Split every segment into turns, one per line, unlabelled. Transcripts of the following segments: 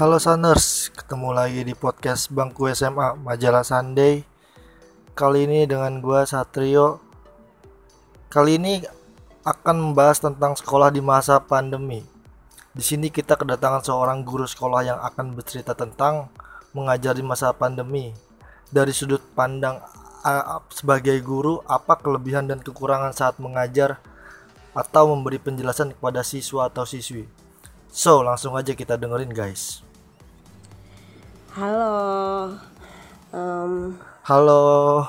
Halo Saners, ketemu lagi di podcast Bangku SMA Majalah Sunday. Kali ini dengan gua Satrio. Kali ini akan membahas tentang sekolah di masa pandemi. Di sini kita kedatangan seorang guru sekolah yang akan bercerita tentang mengajar di masa pandemi. Dari sudut pandang uh, sebagai guru, apa kelebihan dan kekurangan saat mengajar atau memberi penjelasan kepada siswa atau siswi. So, langsung aja kita dengerin guys.
Halo. Um,
Halo.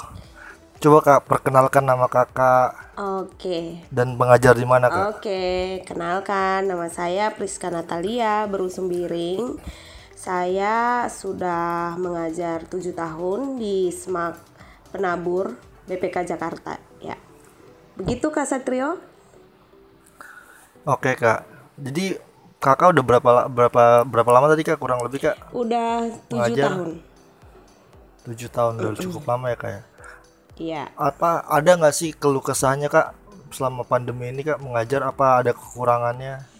Coba Kak perkenalkan nama Kakak
Oke.
dan mengajar di mana Kak?
Oke, kenalkan nama saya Priska Natalia Berusung Biring. Saya sudah mengajar 7 tahun di SMAK Penabur BPK Jakarta ya. Begitu Kak Satrio?
Oke Kak. Jadi Kakak udah berapa berapa berapa lama tadi Kak? Kurang lebih Kak?
Udah 7
Mengajar?
tahun.
7 tahun udah cukup lama ya Kak ya.
Iya.
Apa ada nggak sih keluh kesahnya Kak selama pandemi ini Kak mengajar apa ada kekurangannya?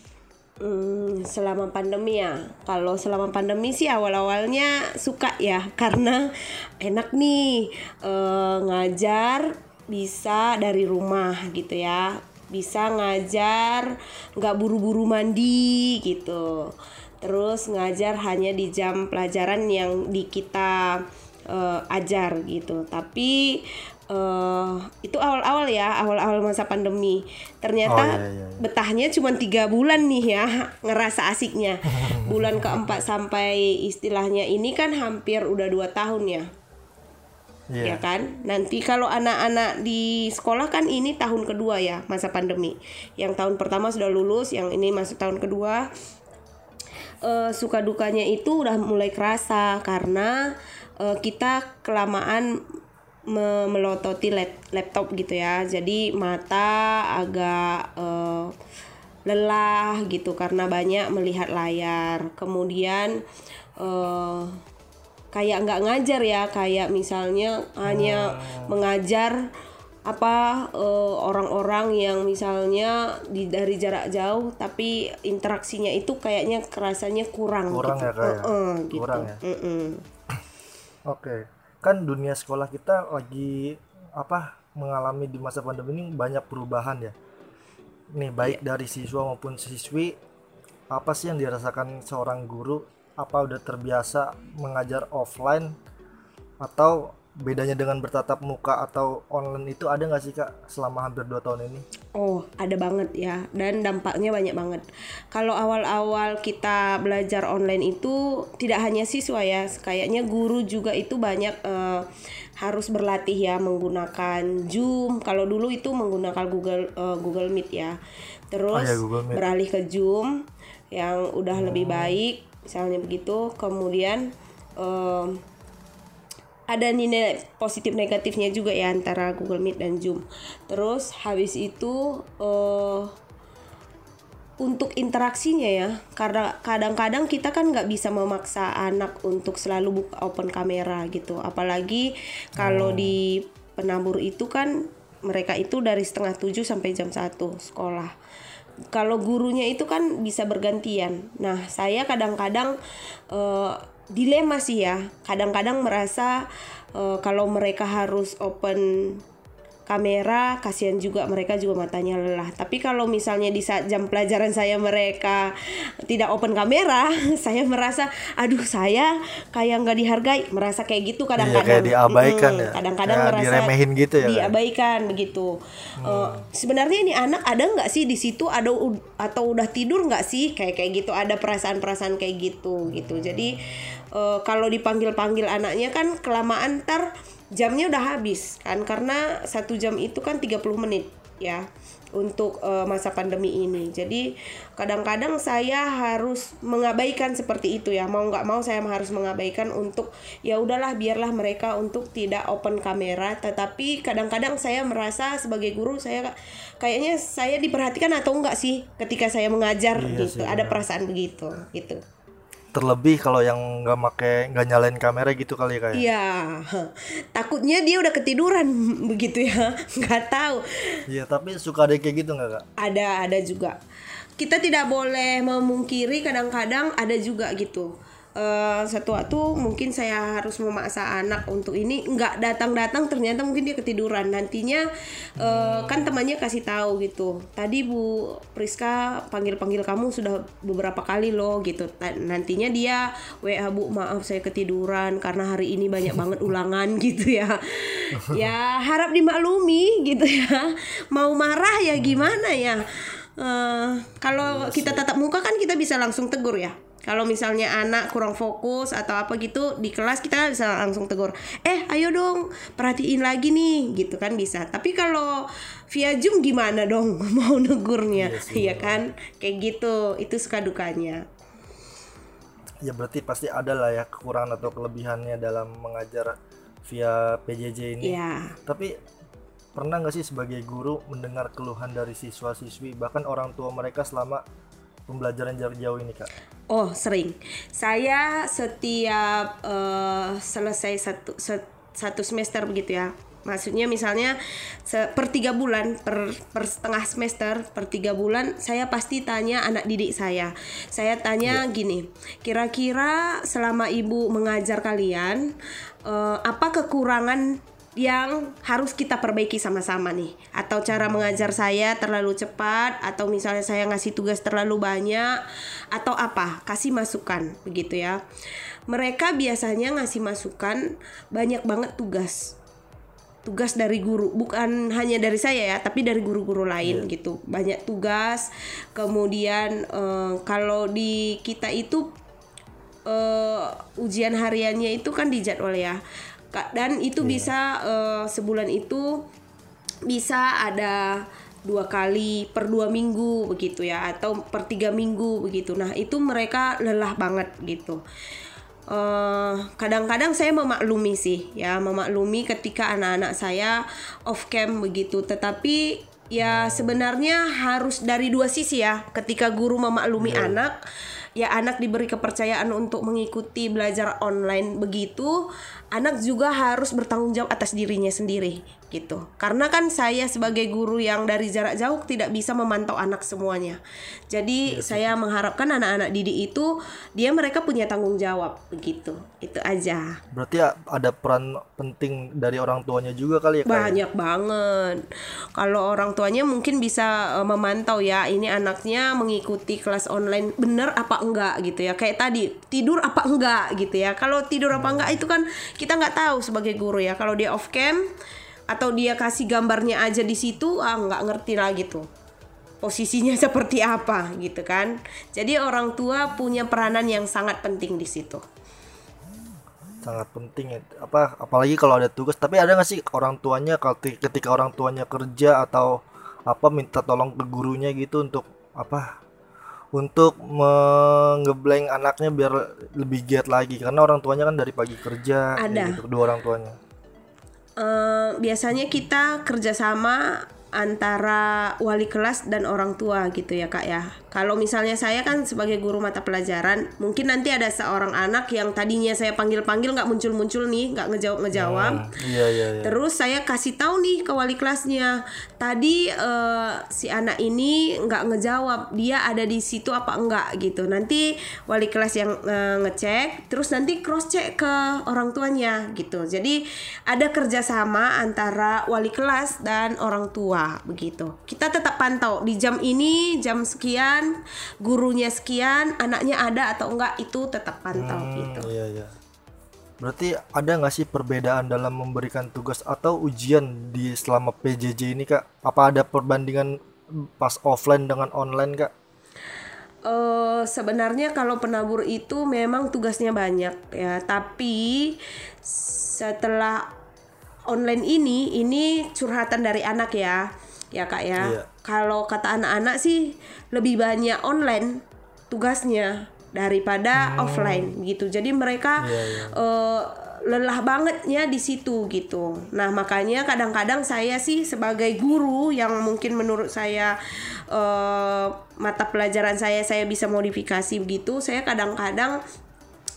Hmm, selama pandemi ya. Kalau selama pandemi sih awal-awalnya suka ya karena enak nih eh, ngajar bisa dari rumah gitu ya. Bisa ngajar nggak buru-buru mandi gitu. Terus ngajar hanya di jam pelajaran yang di kita eh, ajar gitu. Tapi eh, itu awal-awal ya, awal-awal masa pandemi. Ternyata
Oh, iya, iya, iya.
betahnya cuma tiga bulan nih ya ngerasa asiknya bulan keempat sampai istilahnya ini kan hampir udah dua tahun ya ya
Iya.
kan nanti kalau anak-anak di sekolah kan ini tahun kedua ya masa pandemi yang tahun pertama sudah lulus yang ini masuk tahun kedua Eh, suka dukanya itu udah mulai kerasa karena eh, kita kelamaan melototi lap- laptop gitu ya jadi mata agak eh, lelah gitu karena banyak melihat layar kemudian eh, kayak nggak ngajar ya kayak misalnya hanya mengajar apa eh, orang-orang yang misalnya di dari jarak jauh tapi interaksinya itu kayaknya kerasanya kurang
Kurang
gitu.
ya, Kak, ya?
Heeh, gitu.
Kurang ya?
Mm-mm.
Oke. Kan dunia sekolah kita lagi apa mengalami di masa pandemi ini banyak perubahan ya. Nih baik dari siswa maupun siswi apa sih yang dirasakan seorang guru? Apa udah terbiasa mengajar offline atau bedanya dengan bertatap muka atau online itu ada nggak sih kak selama hampir dua tahun ini?
Oh, ada banget ya, dan dampaknya banyak banget. Kalau awal-awal kita belajar online itu tidak hanya siswa ya, kayaknya guru juga itu banyak eh, harus berlatih ya menggunakan Zoom. Kalau dulu itu menggunakan Google eh, Google Meet ya. Terus
Oh ya, Google Meet.
beralih ke Zoom yang udah lebih baik, misalnya begitu. Kemudian eh, ada nilai positif negatifnya juga ya antara Google Meet dan Zoom. Terus habis itu eh untuk interaksinya ya, karena kadang-kadang kita kan nggak bisa memaksa anak untuk selalu buka open kamera gitu. Apalagi kalau di penabur itu kan mereka itu dari setengah tujuh sampai jam satu sekolah. Kalau gurunya itu kan bisa bergantian. Nah, saya kadang-kadang eh, dilema sih ya. Kadang-kadang merasa eh, kalau mereka harus open kamera, kasihan juga mereka juga matanya lelah. Tapi kalau misalnya di saat jam pelajaran saya mereka tidak open kamera, saya merasa aduh saya kayak nggak dihargai, merasa kayak gitu kadang-kadang.
kayak diabaikan
Mm-mm,
ya.
Kadang-kadang
Kayak
merasa
diremehin gitu ya?
Diabaikan begitu. Eh, sebenarnya ini anak ada nggak sih di situ ada atau udah tidur nggak sih kayak kayak gitu ada perasaan-perasaan kayak gitu gitu. Jadi eh, kalau dipanggil-panggil anaknya kan kelamaan ntar jamnya udah habis kan karena satu jam itu kan 30 menit ya untuk eh, masa pandemi ini. Jadi kadang-kadang saya harus mengabaikan seperti itu ya. Mau nggak mau saya harus mengabaikan untuk ya udahlah biarlah mereka untuk tidak open kamera. Tetapi kadang-kadang saya merasa sebagai guru saya kayaknya saya diperhatikan atau enggak sih ketika saya mengajar
Iya
gitu.
sih,
Ada
benar.
perasaan begitu gitu.
Terlebih kalau yang nggak make nggak nyalain kamera gitu kali ya kayak
Iya, takutnya dia udah ketiduran begitu ya, nggak tahu.
iya tapi suka ada kayak gitu nggak kak
Ada ada juga. Kita tidak boleh memungkiri kadang-kadang ada juga gitu. Eh satu waktu mungkin saya harus memaksa anak untuk ini nggak datang-datang ternyata mungkin dia ketiduran. Nantinya eh, kan temannya kasih tahu gitu. Tadi Bu Priska panggil-panggil kamu sudah beberapa kali loh gitu. Nantinya dia WA Bu maaf saya ketiduran karena hari ini banyak banget ulangan gitu ya. Ya harap dimaklumi gitu ya. Mau marah ya gimana ya? Eh, kalau kita tatap muka kan kita bisa langsung tegur ya kalau misalnya anak kurang fokus atau apa gitu di kelas kita bisa langsung tegur eh ayo dong perhatiin lagi nih gitu kan bisa. Tapi kalau via zoom gimana dong mau negurnya? Iya kan? Kayak gitu itu suka dukanya.
Ya berarti pasti ada lah ya kekurangan atau kelebihannya dalam mengajar via PJJ ini.
Ya
tapi pernah nggak sih sebagai guru mendengar keluhan dari siswa-siswi bahkan orang tua mereka selama pembelajaran jarak jauh ini kak
Oh sering. Saya setiap eh, selesai satu satu semester begitu ya. Maksudnya misalnya se- per tiga bulan, per, per setengah semester, per tiga bulan, saya pasti tanya anak didik saya. Saya tanya gini, kira-kira selama ibu mengajar kalian, eh, apa kekurangan yang harus kita perbaiki sama-sama nih. Atau cara mengajar saya terlalu cepat atau misalnya saya ngasih tugas terlalu banyak atau apa kasih masukan begitu ya. Mereka biasanya ngasih masukan banyak banget tugas. Tugas dari guru bukan hanya dari saya ya tapi dari guru-guru lain gitu. Banyak tugas kemudian eh, kalau di kita itu eh, ujian hariannya itu kan dijadwal ya dan itu bisa eh, sebulan itu bisa ada dua kali per dua minggu begitu ya atau per tiga minggu begitu. Nah itu mereka lelah banget gitu. Eh, kadang-kadang saya memaklumi sih ya memaklumi ketika anak-anak saya off cam begitu. Tetapi ya sebenarnya harus dari dua sisi ya. Ketika guru memaklumi anak ya anak diberi kepercayaan untuk mengikuti belajar online begitu anak juga harus bertanggung jawab atas dirinya sendiri gitu. Karena kan saya sebagai guru yang dari jarak jauh tidak bisa memantau anak semuanya. Jadi saya mengharapkan anak-anak didik itu dia mereka punya tanggung jawab begitu. Itu aja.
Berarti ya ada peran penting dari orang tuanya juga kali ya ya?
banyak banget. Kalau orang tuanya mungkin bisa eh, memantau ya ini anaknya mengikuti kelas online bener apa enggak gitu ya. Kayak tadi tidur apa enggak gitu ya. Kalau tidur apa enggak itu kan kita nggak tahu sebagai guru ya. Kalau dia off cam atau dia kasih gambarnya aja di situ ah nggak ngerti lagi tuh posisinya seperti apa gitu kan. Jadi orang tua punya peranan yang sangat penting di situ.
Sangat penting ya. Apa apalagi kalau ada tugas. Tapi ada nggak sih orang tuanya ketika orang tuanya kerja atau apa minta tolong ke gurunya gitu untuk apa untuk mengeblank anaknya biar lebih giat lagi. Karena orang tuanya kan dari pagi kerja kayak
Ada.
gitu, kedua orang tuanya
Eh, biasanya kita kerjasama antara wali kelas dan orang tua gitu ya kak ya. Kalau misalnya saya kan sebagai guru mata pelajaran, mungkin nanti ada seorang anak yang tadinya saya panggil-panggil nggak muncul-muncul nih, nggak ngejawab-ngejawab.
iya iya iya
Terus saya kasih tahu nih ke wali kelasnya, tadi eh, si anak ini nggak ngejawab, dia ada di situ apa enggak gitu. Nanti wali kelas yang eh, ngecek, terus nanti cross check ke orang tuanya gitu. Jadi ada kerjasama antara wali kelas dan orang tua begitu. Kita tetap pantau. Di jam ini, jam sekian, gurunya sekian, anaknya ada atau enggak itu tetap pantau gitu.
Hmm, iya iya. Berarti ada nggak sih perbedaan dalam memberikan tugas atau ujian di selama PJJ ini kak? Apa ada perbandingan pas offline dengan online kak?
Eh sebenarnya kalau penabur itu memang tugasnya banyak ya, tapi setelah online ini ini curhatan dari anak ya. Ya Kak ya.
Iya.
Kalau kata anak-anak sih lebih banyak online tugasnya daripada offline gitu. Jadi mereka
Iya, iya.
eh, lelah bangetnya di situ gitu. Nah makanya kadang-kadang saya sih sebagai guru yang mungkin menurut saya eh, mata pelajaran saya saya bisa modifikasi begitu. Saya kadang-kadang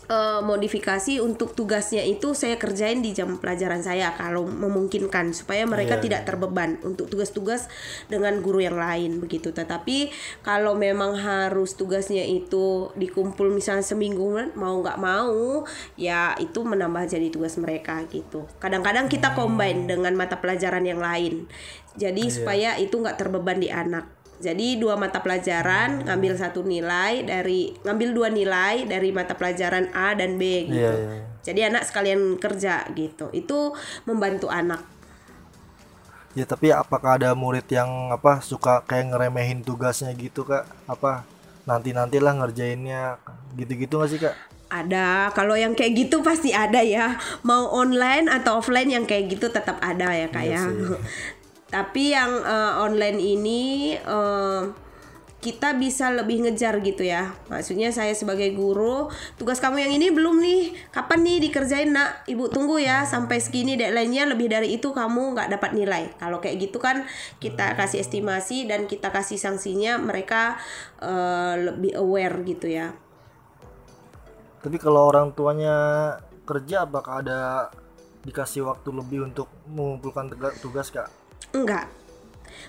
eh, modifikasi untuk tugasnya itu saya kerjain di jam pelajaran saya kalau memungkinkan supaya mereka
Iya,
tidak terbeban untuk tugas-tugas dengan guru yang lain begitu. Tetapi kalau memang harus tugasnya itu dikumpul misalnya seminggu mau nggak mau ya itu menambah jadi tugas mereka gitu. Kadang-kadang kita combine dengan mata pelajaran yang lain. Jadi supaya itu nggak terbeban di anak. Jadi dua mata pelajaran ngambil satu nilai dari ngambil dua nilai dari mata pelajaran A dan B gitu.
Iya, iya, iya.
Jadi anak sekalian kerja gitu. Itu membantu anak.
Ya tapi apakah ada murid yang apa suka kayak ngeremehin tugasnya gitu kak? Apa nanti nantilah ngerjainnya gitu-gitu nggak sih kak?
Ada, kalau yang kayak gitu pasti ada ya. Mau online atau offline yang kayak gitu tetap ada ya kak
Iya
ya. Tapi yang eh, online ini eh, kita bisa lebih ngejar gitu ya. Maksudnya saya sebagai guru, tugas kamu yang ini belum nih. Kapan nih dikerjain nak? Ibu tunggu ya sampai segini deadline-nya lebih dari itu kamu nggak dapat nilai. Kalau kayak gitu kan kita kasih estimasi dan kita kasih sanksinya mereka eh, lebih aware gitu ya.
Tapi kalau orang tuanya kerja apakah ada dikasih waktu lebih untuk mengumpulkan tugas kak?
Enggak.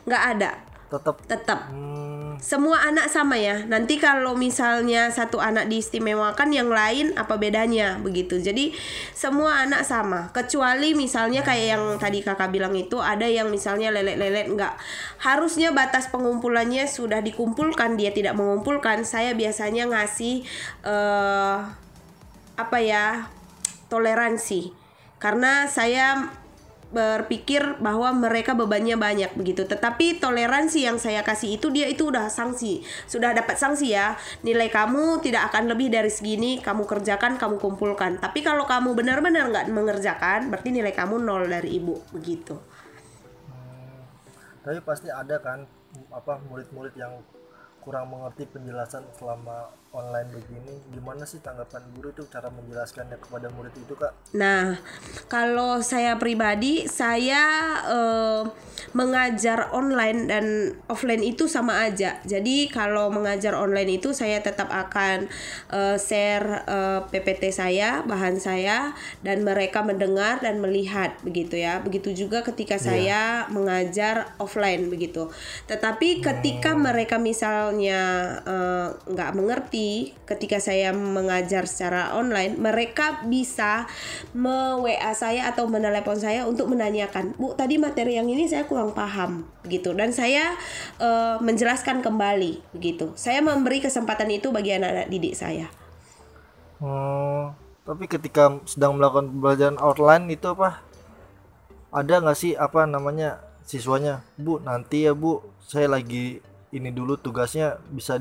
Enggak ada.
Tetap
Tetap.
hmm,
Semua anak sama ya. Nanti kalau misalnya satu anak diistimewakan yang lain apa bedanya begitu. Jadi semua anak sama. Kecuali misalnya kayak yang tadi Kakak bilang itu ada yang misalnya lelet-lelet enggak. Harusnya batas pengumpulannya sudah dikumpulkan dia tidak mengumpulkan. Saya biasanya ngasih eh apa ya? toleransi. Karena saya berpikir bahwa mereka bebannya banyak begitu. Tetapi toleransi yang saya kasih itu dia itu udah sanksi, sudah dapat sanksi ya. Nilai kamu tidak akan lebih dari segini, kamu kerjakan, kamu kumpulkan. Tapi kalau kamu benar-benar nggak mengerjakan, berarti nilai kamu nol dari ibu begitu.
tapi pasti ada kan apa murid-murid yang kurang mengerti penjelasan selama online begini. Gimana sih tanggapan guru itu cara menjelaskannya kepada murid itu kak?
Nah, kalau saya pribadi, saya eh, mengajar online dan offline itu sama aja. Jadi kalau mengajar online itu saya tetap akan eh, share eh, PPT saya, bahan saya, dan mereka mendengar dan melihat begitu ya. Begitu juga ketika saya mengajar offline begitu. Tetapi ketika mereka misalnya eh, nggak mengerti, ketika saya mengajar secara online, mereka bisa me WA saya atau menelepon saya untuk menanyakan, Bu, tadi materi yang ini saya kurang paham, gitu. Dan saya eh, menjelaskan kembali, begitu. Saya memberi kesempatan itu bagi anak-anak didik saya.
Hmm, tapi ketika sedang melakukan pembelajaran online itu apa? Ada nggak sih apa namanya siswanya? Bu, nanti ya Bu, saya lagi ini dulu tugasnya bisa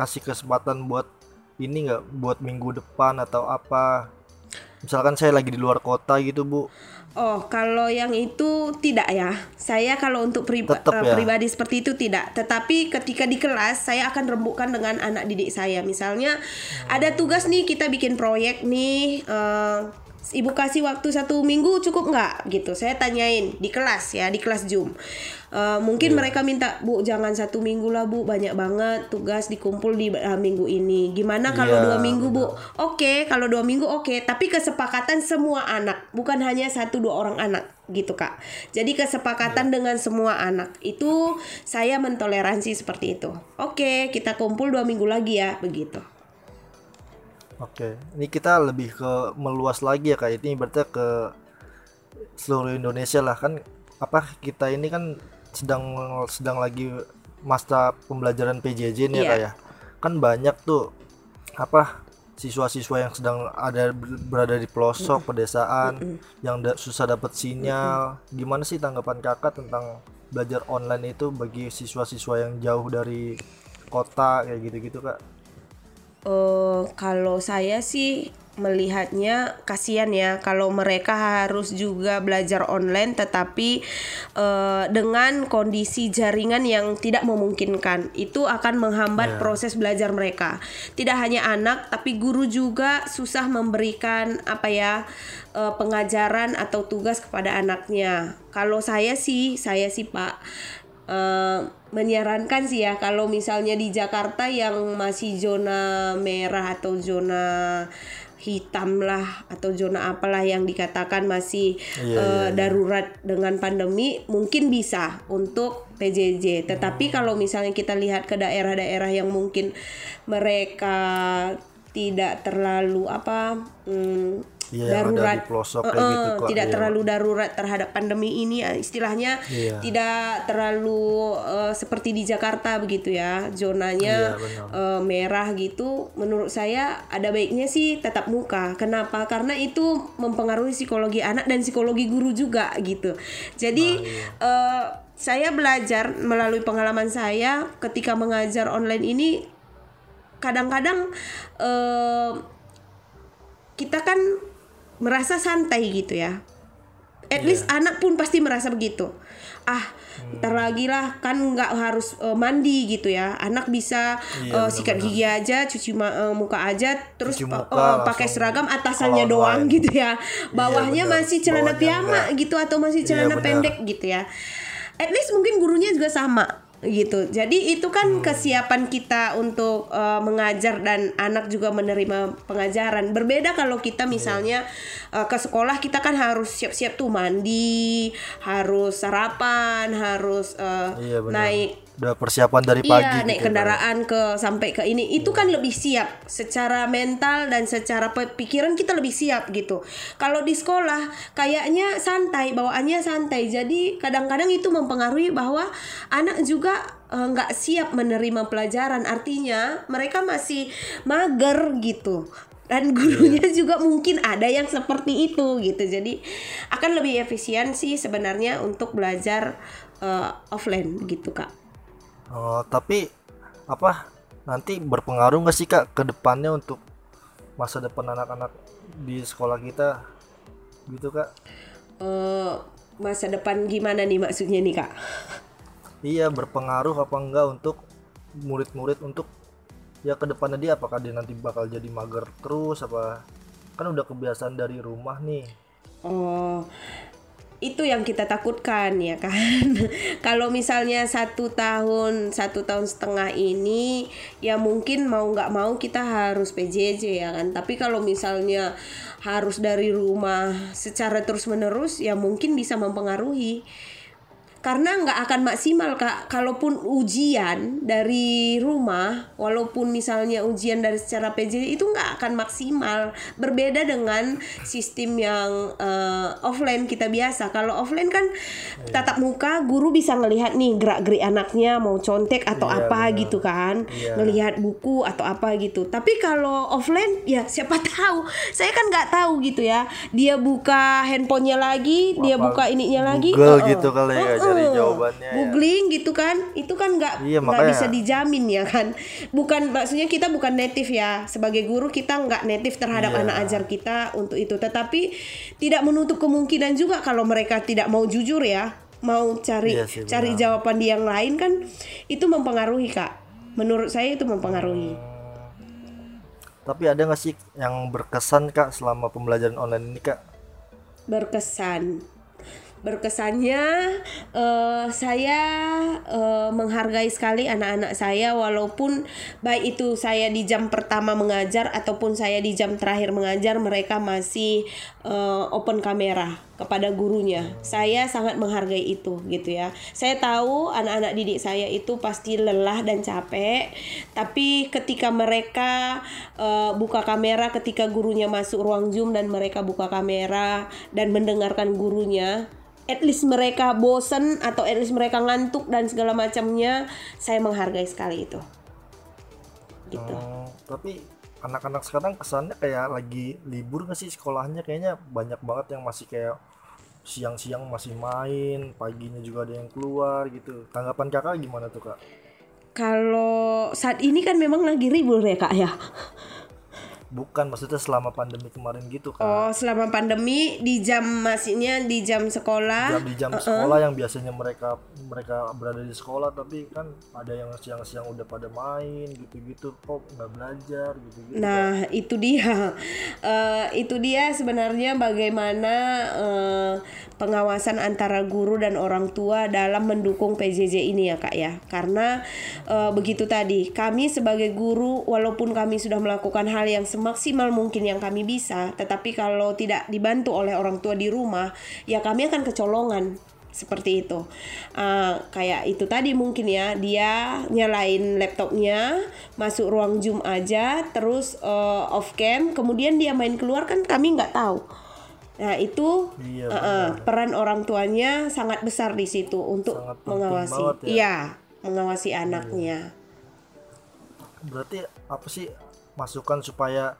dikasih kesempatan buat ini nggak buat minggu depan atau apa? Misalkan saya lagi di luar kota gitu Bu.
Oh, kalau yang itu tidak ya. Saya kalau untuk priba- eh,
ya?
pribadi seperti itu tidak. Tetapi ketika di kelas saya akan rembukan dengan anak didik saya. Misalnya ada tugas nih kita bikin proyek nih. eh, Ibu kasih waktu satu minggu cukup nggak gitu? Saya tanyain di kelas ya di kelas Zoom. Eh, mungkin mereka minta bu jangan satu minggu lah bu banyak banget tugas dikumpul di eh, minggu ini. Gimana kalau
Iya,
dua minggu bu? Oke, kalau dua minggu oke, tapi kesepakatan semua anak, bukan hanya satu dua orang anak gitu kak. Jadi kesepakatan dengan semua anak itu saya mentoleransi seperti itu. Oke, kita kumpul dua minggu lagi ya, begitu.
Oke, ini kita lebih ke meluas lagi ya kak. Ini berarti ke seluruh Indonesia lah kan. Apa kita ini kan sedang sedang lagi masa pembelajaran PJJ nih ya
Iya.
kak ya. Kan banyak tuh apa siswa-siswa yang sedang ada ber- berada di pelosok pedesaan yang da- susah dapat sinyal. Gimana sih tanggapan kakak tentang belajar online itu bagi siswa-siswa yang jauh dari kota kayak gitu-gitu kak?
Eh kalau saya sih melihatnya kasihan ya kalau mereka harus juga belajar online tetapi eh, dengan kondisi jaringan yang tidak memungkinkan itu akan menghambat proses belajar mereka. Tidak hanya anak tapi guru juga susah memberikan apa ya eh, pengajaran atau tugas kepada anaknya. Kalau saya sih saya sih Pak eh, menyarankan sih ya kalau misalnya di Jakarta yang masih zona merah atau zona hitam lah atau zona apalah yang dikatakan masih
Iya,
eh,
iya, iya.
darurat dengan pandemi mungkin bisa untuk PJJ. Tetapi
Hmm.
kalau misalnya kita lihat ke daerah-daerah yang mungkin mereka tidak terlalu apa mm,
Iya,
darurat.
di pelosok kayak
Eh,
gitu,
tidak
Iya.
terlalu darurat terhadap pandemi ini eh, istilahnya
Iya.
tidak terlalu eh, seperti di Jakarta begitu ya zonanya eh, merah gitu. Menurut saya ada baiknya sih tetap muka. Kenapa? Karena itu mempengaruhi psikologi anak dan psikologi guru juga gitu. Jadi eh, saya belajar melalui pengalaman saya ketika mengajar online ini kadang-kadang eh, kita kan merasa santai gitu ya at least
Iya.
anak pun pasti merasa begitu ah ntar lagi lah kan nggak harus eh, mandi gitu ya anak bisa
Iya,
eh, sikat gigi aja cuci ma- eh, muka aja terus
Cuci
pa-
muka,
eh, pakai seragam atasannya doang
online.
gitu ya bawahnya
benar.
masih celana
Bawahnya
piyama
enggak.
gitu atau masih
Iya,
celana
benar.
pendek gitu ya at least mungkin gurunya juga sama gitu jadi itu kan
Hmm.
kesiapan kita untuk eh, mengajar dan anak juga menerima pengajaran berbeda kalau kita misalnya eh, ke sekolah kita kan harus siap-siap tuh mandi harus sarapan harus eh,
Iya benar.
naik
Udah persiapan dari pagi
iya, naik
gitu, Kak.
kendaraan ke sampai ke ini itu kan lebih siap secara mental dan secara pikiran kita lebih siap gitu. Kalau di sekolah kayaknya santai, bawaannya santai. Jadi kadang-kadang itu mempengaruhi bahwa anak juga eh, nggak siap menerima pelajaran. Artinya mereka masih mager gitu. Dan gurunya juga mungkin ada yang seperti itu gitu. Jadi akan lebih efisien sih sebenarnya untuk belajar eh, offline gitu, Kak.
Oh, tapi apa nanti berpengaruh nggak sih kak ke depannya untuk masa depan anak-anak di sekolah kita? Gitu kak?
eh masa depan gimana nih maksudnya nih kak?
Iya berpengaruh apa enggak untuk murid-murid untuk ya ke depannya dia? Apakah dia nanti bakal jadi mager terus? Apa? Kan udah kebiasaan dari rumah nih.
Oh itu yang kita takutkan ya kan? Kalau misalnya satu tahun satu tahun setengah ini ya mungkin mau nggak mau kita harus PJJ ya kan? Tapi kalau misalnya harus dari rumah secara terus menerus ya mungkin bisa mempengaruhi karena nggak akan maksimal kak. Kalaupun ujian dari rumah walaupun misalnya ujian dari secara PJ itu nggak akan maksimal. Berbeda dengan sistem yang eh, offline kita biasa. Kalau offline kan tatap muka guru bisa ngelihat nih gerak gerik anaknya mau contek atau
Iya,
apa
benar.
gitu kan.
Iya.
ngelihat buku atau apa gitu. Tapi kalau offline ya siapa tahu. Saya kan nggak tahu gitu ya. Dia buka handphonenya lagi dia buka ininya lagi.
Google
Heeh.
gitu kali ya, cari
Heeh.
jawabannya ya.
googling gitu kan itu kan nggak
Iya,
nggak bisa dijamin ya kan. Bukan maksudnya kita bukan native ya. Sebagai guru kita nggak native terhadap
Iya.
anak ajar kita untuk itu. Tetapi tidak menutup kemungkinan juga kalau mereka tidak mau jujur ya. Mau cari
Iya sih,
cari
benar.
jawaban di yang lain kan itu mempengaruhi kak. Menurut saya itu mempengaruhi.
Tapi ada nggak sih yang berkesan kak selama pembelajaran online ini kak?
Berkesan berkesannya eh, saya eh, menghargai sekali anak-anak saya walaupun baik itu saya di jam pertama mengajar ataupun saya di jam terakhir mengajar mereka masih eh, open kamera kepada gurunya. Saya sangat menghargai itu gitu ya. Saya tahu anak-anak didik saya itu pasti lelah dan capek tapi ketika mereka eh, buka kamera ketika gurunya masuk ruang zoom dan mereka buka kamera dan mendengarkan gurunya at least mereka bosen atau at least mereka ngantuk dan segala macamnya saya menghargai sekali itu. Gitu.
Hmm, tapi anak-anak sekarang kesannya kayak lagi libur nggak sih sekolahnya? Kayaknya banyak banget yang masih kayak siang-siang masih main paginya juga ada yang keluar gitu. Tanggapan kakak gimana tuh kak?
Kalau saat ini kan memang lagi libur ya kak ya
bukan maksudnya selama pandemi kemarin gitu kak
oh selama pandemi di jam masihnya di jam sekolah
jam di jam sekolah yang biasanya mereka mereka berada di sekolah tapi kan ada yang siang-siang udah pada main gitu-gitu kok nggak belajar gitu-gitu
Nah, itu dia. Eh, itu dia sebenarnya bagaimana eh, pengawasan antara guru dan orang tua dalam mendukung PJJ ini ya, Kak ya. Karena eh, begitu tadi, kami sebagai guru walaupun kami sudah melakukan hal yang semaksimal mungkin yang kami bisa. Tetapi kalau tidak dibantu oleh orang tua di rumah, ya kami akan kecolongan seperti itu uh, kayak itu tadi mungkin ya dia nyalain laptopnya masuk ruang zoom aja terus uh, off cam kemudian dia main keluar kan kami nggak tahu nah itu iya, uh, uh, peran orang tuanya sangat besar di situ untuk sangat mengawasi ya. iya mengawasi iya. anaknya
berarti apa sih masukan supaya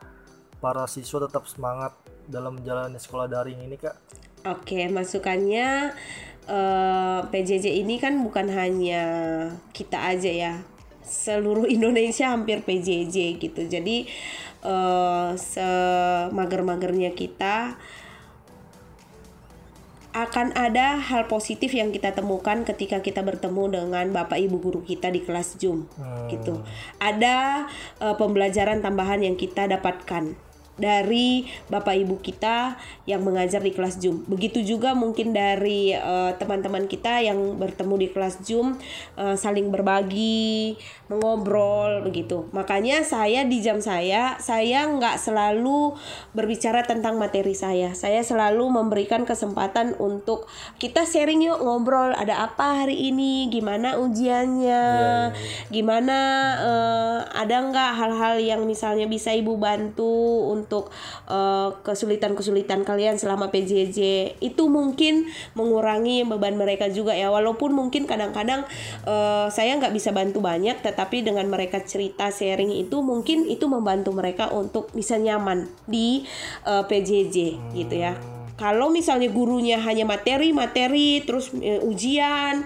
para siswa tetap semangat dalam menjalani sekolah daring ini kak
Oke, masukannya uh, eh, PJJ ini kan bukan hanya kita aja ya. Seluruh Indonesia hampir PJJ gitu. Jadi uh, semager-magernya kita akan ada hal positif yang kita temukan ketika kita bertemu dengan bapak ibu guru kita di kelas Zoom hmm. gitu. Ada uh, pembelajaran tambahan yang kita dapatkan dari bapak ibu kita yang mengajar di kelas Zoom. Begitu juga mungkin dari eh, teman-teman uh, kita yang bertemu di kelas Zoom uh, saling berbagi, mengobrol begitu. Makanya saya di jam saya, saya nggak selalu berbicara tentang materi saya. Saya selalu memberikan kesempatan untuk kita sharing yuk ngobrol. Ada apa hari ini? Gimana ujiannya? Yeah, yeah, yeah. Gimana uh, ada nggak hal-hal yang misalnya bisa ibu bantu untuk untuk uh, kesulitan-kesulitan kalian selama PJJ itu mungkin mengurangi beban mereka juga ya. Walaupun mungkin kadang-kadang uh, saya nggak bisa bantu banyak tetapi dengan mereka cerita sharing itu mungkin itu membantu mereka untuk bisa nyaman di uh, PJJ hmm. gitu ya. Kalau misalnya gurunya hanya materi materi terus ujian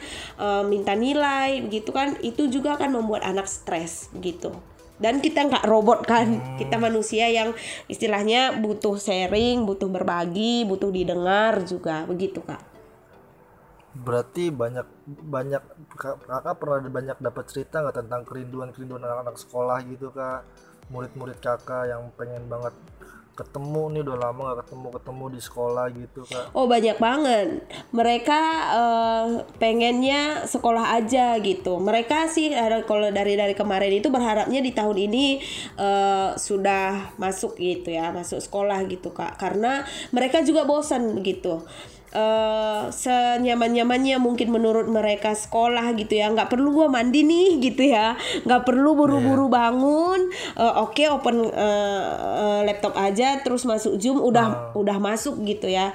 minta nilai gitu kan itu juga akan membuat anak stres gitu dan kita nggak robot kan. Hmm. kita manusia yang istilahnya butuh sharing butuh berbagi butuh didengar juga. Begitu kak.
Berarti banyak banyak kakak pernah banyak dapat cerita nggak tentang kerinduan kerinduan anak-anak sekolah gitu kak? Murid-murid kakak yang pengen banget ketemu nih udah lama gak ketemu ketemu di sekolah gitu kak.
Oh banyak banget. Mereka uh, pengennya sekolah aja gitu. Mereka sih kalau dari dari kemarin itu berharapnya di tahun ini uh, sudah masuk gitu ya masuk sekolah gitu kak. Karena mereka juga bosan gitu uh, senyaman-nyamannya mungkin menurut mereka sekolah gitu ya nggak perlu gua mandi nih gitu ya nggak perlu buru-buru yeah. bangun uh, oke okay, open uh, uh, laptop aja terus masuk zoom udah uh. udah masuk gitu ya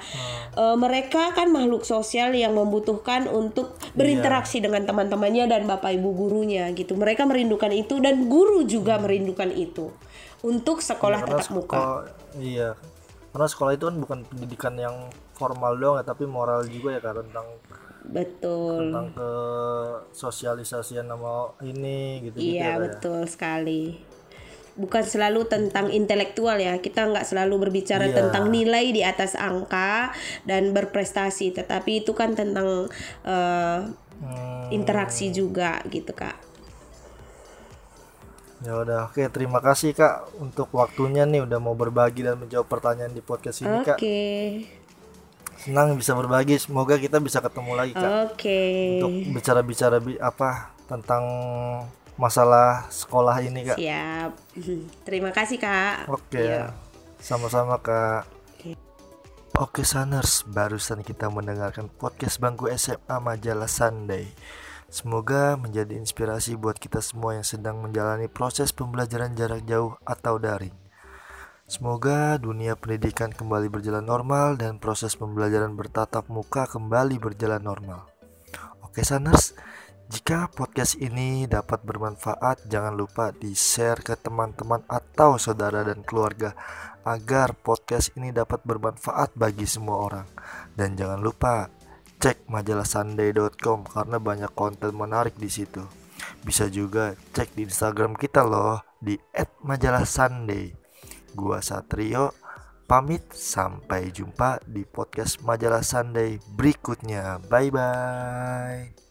uh. Mereka kan makhluk sosial yang membutuhkan untuk berinteraksi yeah. dengan teman-temannya dan bapak ibu gurunya gitu mereka merindukan itu dan guru juga merindukan itu untuk sekolah ya, tatap muka
iya karena sekolah itu kan bukan pendidikan yang formal doang ya tapi moral juga ya kak tentang
betul
tentang ke sosialisasian nama ini gitu
iya gitu, betul ya. sekali bukan selalu tentang intelektual ya kita nggak selalu berbicara iya. tentang nilai di atas angka dan berprestasi tetapi itu kan tentang uh, hmm. interaksi juga gitu kak
ya udah oke terima kasih kak untuk waktunya nih udah mau berbagi dan menjawab pertanyaan di podcast ini kak. Senang bisa berbagi semoga kita bisa ketemu lagi kak.
Oke.
Untuk bicara-bicara bi apa tentang masalah sekolah ini kak.
Siap. Terima kasih kak.
Oke. Okay. sama-sama kak. Oke. Saners, barusan kita mendengarkan podcast Bangku SMA Majalah Sunday. Semoga menjadi inspirasi buat kita semua yang sedang menjalani proses pembelajaran jarak jauh atau daring. Semoga dunia pendidikan kembali berjalan normal dan proses pembelajaran bertatap muka kembali berjalan normal. Oke Saners, jika podcast ini dapat bermanfaat, jangan lupa di-share ke teman-teman atau saudara dan keluarga agar podcast ini dapat bermanfaat bagi semua orang. Dan jangan lupa cek majalah sunday.com karena banyak konten menarik di situ. Bisa juga cek di Instagram kita loh di @majalah_sunday. Gua Satrio pamit sampai jumpa di podcast Majalah Sunday berikutnya. Bye bye.